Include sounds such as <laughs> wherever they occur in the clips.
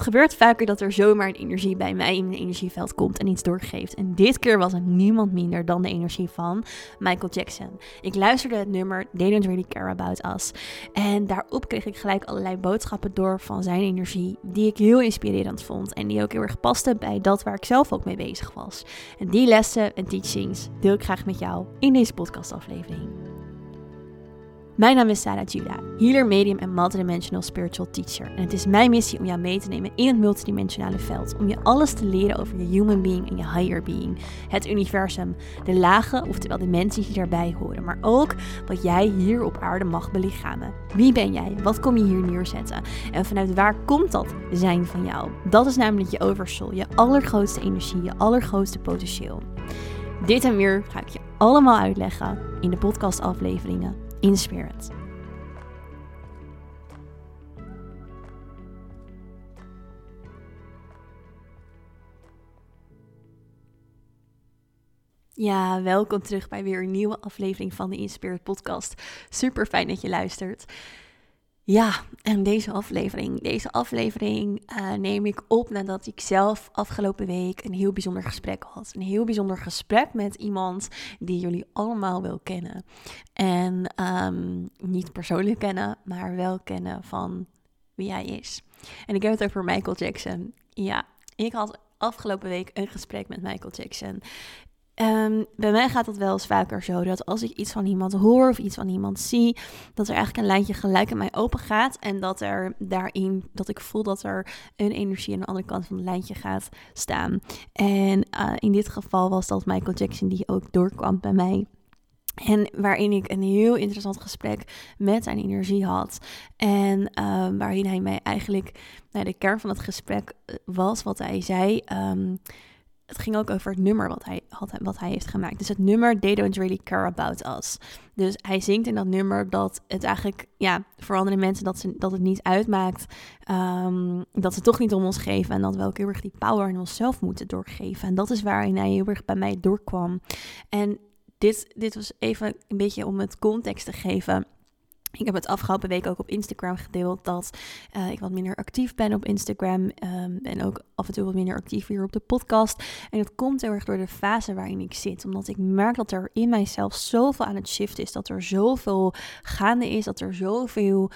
Het gebeurt vaker dat er zomaar een energie bij mij in mijn energieveld komt en iets doorgeeft. En dit keer was het niemand minder dan de energie van Michael Jackson. Ik luisterde het nummer They Don't Really Care About Us. En daarop kreeg ik gelijk allerlei boodschappen door van zijn energie, die ik heel inspirerend vond. En die ook heel erg pasten bij dat waar ik zelf ook mee bezig was. En die lessen en teachings deel ik graag met jou in deze podcastaflevering. Mijn naam is Sarah Judah, healer, medium en multidimensional spiritual teacher. En het is mijn missie om jou mee te nemen in het multidimensionale veld. Om je alles te leren over je human being en je higher being. Het universum, de lagen, oftewel dimensies die daarbij horen. Maar ook wat jij hier op aarde mag belichamen. Wie ben jij? Wat kom je hier neerzetten? En vanuit waar komt dat zijn van jou? Dat is namelijk je oversoul, je allergrootste energie, je allergrootste potentieel. Dit en meer ga ik je allemaal uitleggen in de podcastafleveringen in spirit. Ja, welkom terug bij weer een nieuwe aflevering van de Inspirit podcast. Super fijn dat je luistert. Ja, en deze aflevering, deze aflevering uh, neem ik op nadat ik zelf afgelopen week een heel bijzonder gesprek had. Een heel bijzonder gesprek met iemand die jullie allemaal wel kennen. En um, niet persoonlijk kennen, maar wel kennen van wie hij is. En ik heb het over Michael Jackson. Ja, ik had afgelopen week een gesprek met Michael Jackson. Um, bij mij gaat het wel eens vaker zo dat als ik iets van iemand hoor of iets van iemand zie, dat er eigenlijk een lijntje gelijk in mij open gaat. En dat er daarin, dat ik voel dat er een energie aan de andere kant van het lijntje gaat staan. En uh, in dit geval was dat Michael Jackson die ook doorkwam bij mij. En waarin ik een heel interessant gesprek met zijn energie had. En uh, waarin hij mij eigenlijk, nou, de kern van het gesprek eh, was wat hij zei. Um, het ging ook over het nummer wat hij, wat hij heeft gemaakt. Dus het nummer They Don't Really Care About Us. Dus hij zingt in dat nummer dat het eigenlijk, ja, voor andere mensen dat, ze, dat het niet uitmaakt. Um, dat ze toch niet om ons geven. En dat we ook heel erg die power in onszelf moeten doorgeven. En dat is waarin hij heel erg bij mij doorkwam. En dit, dit was even een beetje om het context te geven. Ik heb het afgelopen week ook op Instagram gedeeld dat uh, ik wat minder actief ben op Instagram. Um, en ook af en toe wat minder actief hier op de podcast. En dat komt heel erg door de fase waarin ik zit. Omdat ik merk dat er in mijzelf zoveel aan het shift is. Dat er zoveel gaande is. Dat er zoveel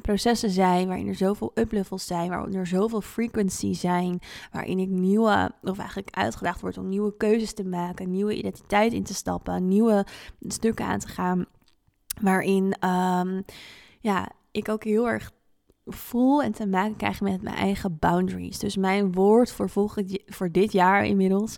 processen zijn, waarin er zoveel uplevels zijn, waarin er zoveel frequency zijn, waarin ik nieuwe, of eigenlijk uitgedaagd word om nieuwe keuzes te maken, nieuwe identiteit in te stappen, nieuwe stukken aan te gaan. Waarin um, ja, ik ook heel erg voel en te maken krijg met mijn eigen boundaries. Dus mijn woord voor, volgend, voor dit jaar inmiddels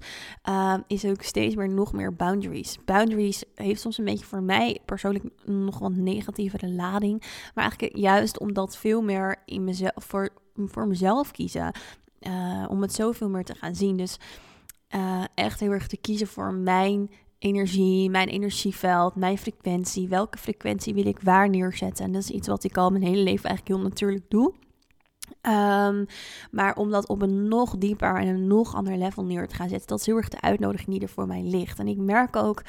um, is ook steeds meer nog meer boundaries. Boundaries heeft soms een beetje voor mij persoonlijk nog wat negatievere lading. Maar eigenlijk juist omdat veel meer in mezelf, voor, voor mezelf kiezen. Uh, om het zoveel meer te gaan zien. Dus uh, echt heel erg te kiezen voor mijn energie, mijn energieveld, mijn frequentie. Welke frequentie wil ik waar neerzetten? En dat is iets wat ik al mijn hele leven eigenlijk heel natuurlijk doe. Um, maar om dat op een nog dieper en een nog ander level neer te gaan zetten, dat is heel erg de uitnodiging die er voor mij ligt. En ik merk ook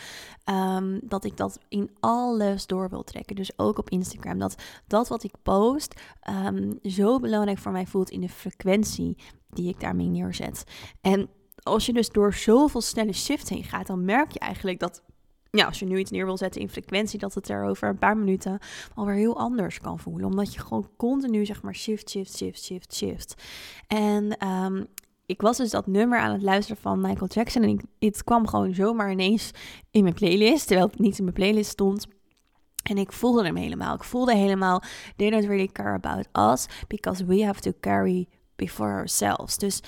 um, dat ik dat in alles door wil trekken. Dus ook op Instagram. Dat dat wat ik post um, zo belangrijk voor mij voelt in de frequentie die ik daarmee neerzet. En als je dus door zoveel snelle shift heen gaat, dan merk je eigenlijk dat ja, als je nu iets neer wil zetten in frequentie, dat het er over een paar minuten alweer heel anders kan voelen. Omdat je gewoon continu zeg maar shift, shift, shift, shift, shift. En um, ik was dus dat nummer aan het luisteren van Michael Jackson. En ik, het kwam gewoon zomaar ineens in mijn playlist, terwijl het niet in mijn playlist stond. En ik voelde hem helemaal. Ik voelde helemaal, they don't really care about us, because we have to carry before ourselves. Dus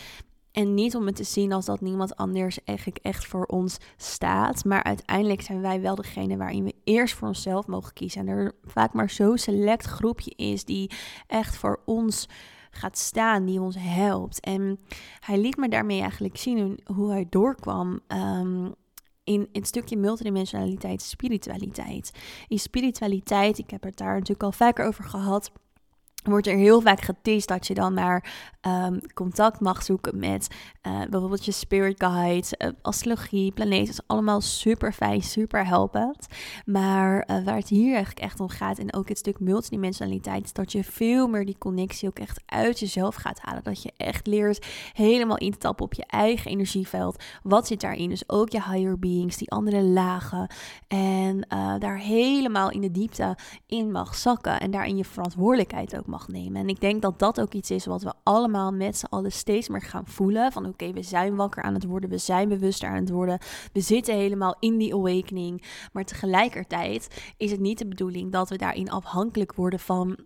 en niet om het te zien als dat niemand anders eigenlijk echt voor ons staat. Maar uiteindelijk zijn wij wel degene waarin we eerst voor onszelf mogen kiezen. En er vaak maar zo'n select groepje is die echt voor ons gaat staan, die ons helpt. En hij liet me daarmee eigenlijk zien hoe hij doorkwam. Um, in het stukje multidimensionaliteit, spiritualiteit. In spiritualiteit, ik heb het daar natuurlijk al vaker over gehad wordt er heel vaak geteased dat je dan maar um, contact mag zoeken met uh, bijvoorbeeld je spirit guides, uh, astrologie, planeten. is allemaal super fijn, super helpend. Maar uh, waar het hier eigenlijk echt om gaat, en ook het stuk multidimensionaliteit, is dat je veel meer die connectie ook echt uit jezelf gaat halen. Dat je echt leert helemaal in te tappen op je eigen energieveld. Wat zit daarin? Dus ook je higher beings, die andere lagen. En daar helemaal in de diepte in mag zakken. En daarin je verantwoordelijkheid ook mag nemen. En ik denk dat dat ook iets is wat we allemaal met z'n allen steeds meer gaan voelen. Van oké, we zijn wakker aan het worden, we zijn bewuster aan het worden. We zitten helemaal in die awakening. Maar tegelijkertijd is het niet de bedoeling dat we daarin afhankelijk worden van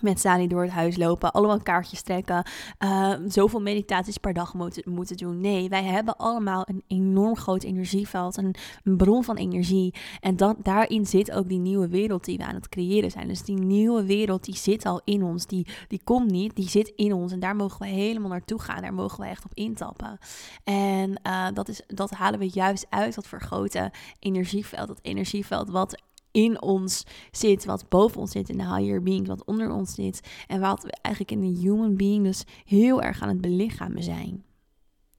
met Sani door het huis lopen, allemaal kaartjes trekken, uh, zoveel meditaties per dag moeten, moeten doen. Nee, wij hebben allemaal een enorm groot energieveld, een, bron van energie. En dat, daarin zit ook die nieuwe wereld die we aan het creëren zijn. Dus die nieuwe wereld die zit al in ons, die, die komt niet, die zit in ons. En daar mogen we helemaal naartoe gaan, daar mogen we echt op intappen. En uh, dat, is, dat halen we juist uit dat vergrote energieveld, dat energieveld wat in ons zit, wat boven ons zit, in de higher being, wat onder ons zit. En wat we eigenlijk in de human being dus heel erg aan het belichamen zijn.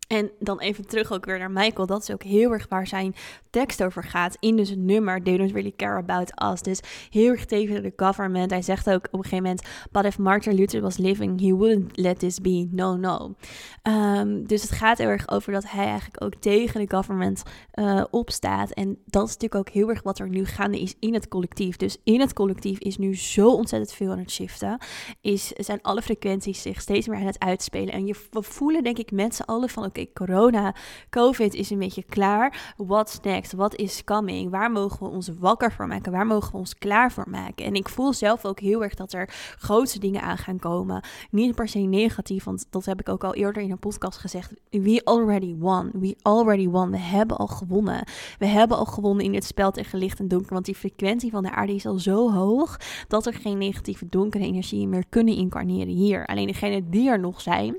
En dan even terug ook weer naar Michael. Dat is ook heel erg waar zijn tekst over gaat. In dus het nummer They don't really care about us. Dus heel erg tegen de government. Hij zegt ook op een gegeven moment... But if Martin Luther was living, he wouldn't let this be. No, no. Um, dus het gaat heel erg over dat hij eigenlijk ook tegen de government uh, opstaat. En dat is natuurlijk ook heel erg wat er nu gaande is in het collectief. Dus in het collectief is nu zo ontzettend veel aan het shiften. Is, zijn alle frequenties zich steeds meer aan het uitspelen. En je, voelen denk ik met z'n allen van corona, COVID is een beetje klaar. What's next? What is coming? Waar mogen we ons wakker voor maken? Waar mogen we ons klaar voor maken? En ik voel zelf ook heel erg dat er grootste dingen aan gaan komen. Niet per se negatief, want dat heb ik ook al eerder in een podcast gezegd. We already won. We already won. We hebben al gewonnen. We hebben al gewonnen in het spel tegen licht en donker. Want die frequentie van de aarde is al zo hoog dat er geen negatieve donkere energieën meer kunnen incarneren hier. Alleen degenen die er nog zijn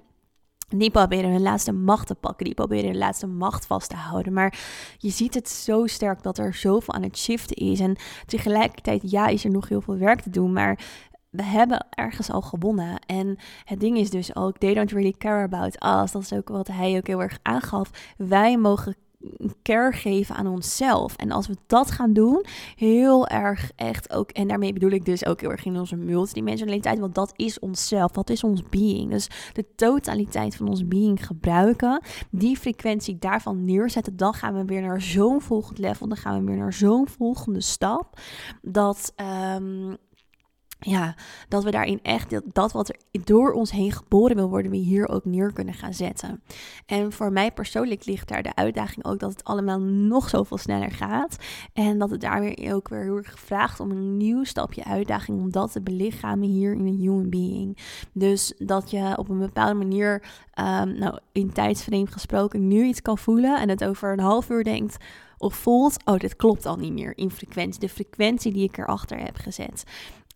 die proberen hun laatste macht te pakken. Die proberen hun laatste macht vast te houden. Maar je ziet het zo sterk dat er zoveel aan het shiften is. En tegelijkertijd, ja, is er nog heel veel werk te doen. Maar we hebben ergens al gewonnen. En het ding is dus ook, they don't really care about us. Dat is ook wat hij ook heel erg aangaf. Wij mogen care geven aan onszelf. En als we dat gaan doen, heel erg echt ook, en daarmee bedoel ik dus ook heel erg in onze multidimensionaliteit, want dat is onszelf, dat is ons being. Dus de totaliteit van ons being gebruiken, die frequentie daarvan neerzetten, dan gaan we weer naar zo'n volgend level, dan gaan we weer naar zo'n volgende stap, dat um, ja, dat we daarin echt dat, wat er door ons heen geboren wil worden, we hier ook neer kunnen gaan zetten. En voor mij persoonlijk ligt daar de uitdaging ook dat het allemaal nog zoveel sneller gaat. En dat het daar weer ook weer heel erg om een nieuw stapje uitdaging om dat te belichamen hier in een human being. Dus dat je op een bepaalde manier, um, nou in tijdsframe gesproken, nu iets kan voelen en het over een half uur denkt of voelt, oh, dit klopt al niet meer in frequentie. De frequentie die ik erachter heb gezet.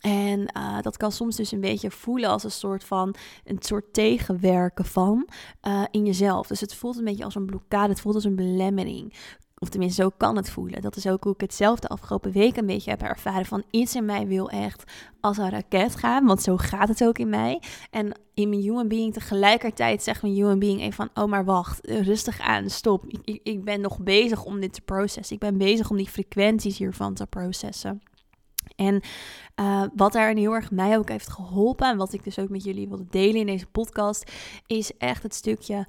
En uh, dat kan soms dus een beetje voelen als een soort van een soort tegenwerken van uh, in jezelf. Dus het voelt een beetje als een blokkade, het voelt als een belemmering. Of tenminste, zo kan het voelen. Dat is ook hoe ik het zelf de afgelopen week een beetje heb ervaren. Van iets in mij wil echt als een raket gaan. Want zo gaat het ook in mij. En in mijn human being tegelijkertijd zegt mijn human being even van... Oh, maar wacht, rustig aan, stop. Ik, ik, ik ben nog bezig om dit te processen. Ik ben bezig om die frequenties hiervan te processen. En uh, wat daar heel erg mij ook heeft geholpen en wat ik dus ook met jullie wilde delen in deze podcast, is echt het stukje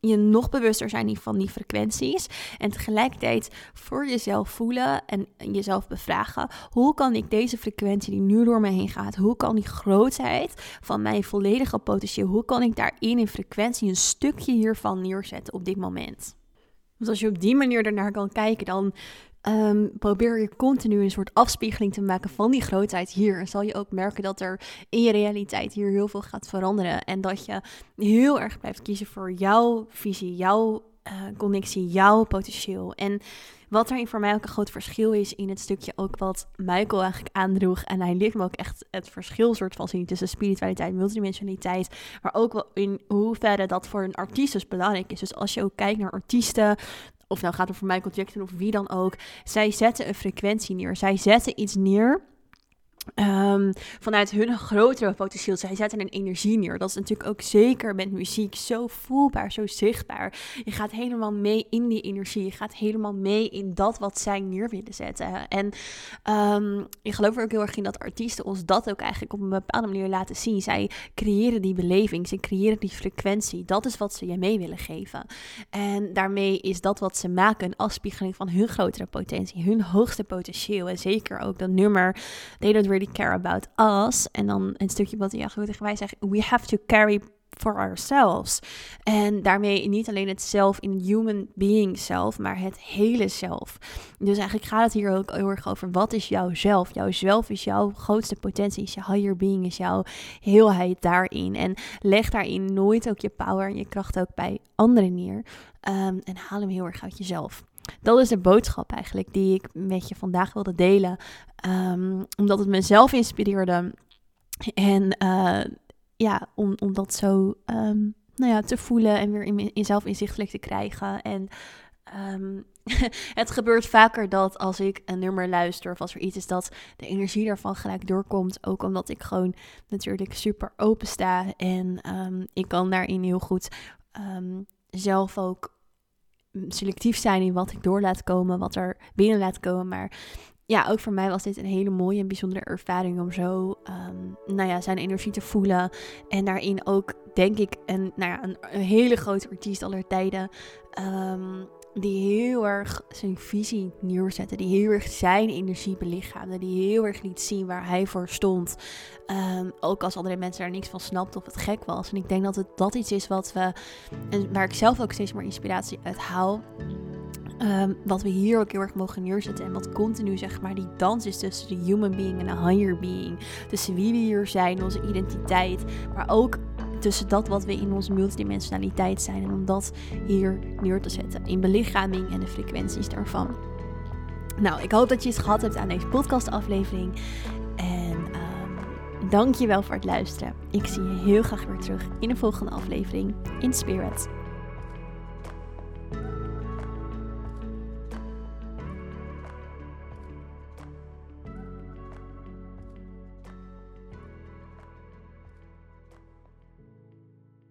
je nog bewuster zijn van die frequenties. En tegelijkertijd voor jezelf voelen en jezelf bevragen. Hoe kan ik deze frequentie die nu door me heen gaat, hoe kan die grootheid van mijn volledige potentieel, hoe kan ik daarin in frequentie een stukje hiervan neerzetten op dit moment? Want als je op die manier ernaar kan kijken, dan Um, probeer je continu een soort afspiegeling te maken van die grootheid hier. En zal je ook merken dat er in je realiteit hier heel veel gaat veranderen. En dat je heel erg blijft kiezen voor jouw visie, jouw uh, connectie, jouw potentieel. En wat daarin voor mij ook een groot verschil is in het stukje ook wat Michael eigenlijk aandroeg. En hij liet me ook echt het verschil soort van zien tussen spiritualiteit en multidimensionaliteit. Maar ook wel in hoeverre dat voor een artiest dus belangrijk is. Dus als je ook kijkt naar artiesten, of nou gaat het voor Michael Jackson of wie dan ook, zij zetten een frequentie neer. Zij zetten iets neer Um, vanuit hun grotere potentieel. Zij zetten een energie neer. Dat is natuurlijk ook zeker met muziek zo voelbaar, zo zichtbaar. Je gaat helemaal mee in die energie. Je gaat helemaal mee in dat wat zij neer willen zetten. En um, ik geloof er ook heel erg in dat artiesten ons dat ook eigenlijk op een bepaalde manier laten zien. Zij creëren die beleving, ze creëren die frequentie. Dat is wat ze je mee willen geven. En daarmee is dat wat ze maken een afspiegeling van hun grotere potentie, hun hoogste potentieel. En zeker ook dat nummer Care About Us. En dan een stukje wat eigenlijk tegen mij zegt, we have to carry for ourselves. En daarmee niet alleen het zelf in human being zelf, maar het hele zelf. Dus eigenlijk gaat het hier ook heel erg over wat is jouw zelf? Jouw zelf is jouw grootste potentie, is je higher being, is jouw heelheid daarin. En leg daarin nooit ook je power en je kracht ook bij anderen neer. Um, en haal hem heel erg uit jezelf. Dat is de boodschap eigenlijk die ik met je vandaag wilde delen. Um, omdat het mezelf inspireerde. En uh, ja, om, om dat zo um, nou ja, te voelen en weer in, in zelf inzichtelijk te krijgen. En um, <laughs> het gebeurt vaker dat als ik een nummer luister of als er iets is dat de energie daarvan gelijk doorkomt. Ook omdat ik gewoon natuurlijk super open sta en ik kan daarin heel goed zelf ook selectief zijn in wat ik door laat komen, wat er binnen laat komen. Maar ja, ook voor mij was dit een hele mooie en bijzondere ervaring om zo, um, nou ja, zijn energie te voelen. En daarin ook, denk ik, een, nou ja, een, hele grote artiest aller tijden. Um, die heel erg zijn visie neerzette, die heel erg zijn energie belichaamde, die heel erg liet zien waar hij voor stond. Um, ook als andere mensen daar niks van snapten of het gek was. En ik denk dat het dat iets is wat we, en waar ik zelf ook steeds meer inspiratie uit haal. Um, wat we hier ook heel erg mogen neerzetten. En wat continu, zeg maar, die dans is tussen de human being en de higher being. Tussen wie we hier zijn, onze identiteit. Maar ook tussen dat wat we in onze multidimensionaliteit zijn. En om dat hier neer te zetten. In belichaming en de frequenties daarvan. Nou, ik hoop dat je iets gehad hebt aan deze podcastaflevering. En um, dank je wel voor het luisteren. Ik zie je heel graag weer terug in de volgende aflevering in Spirit.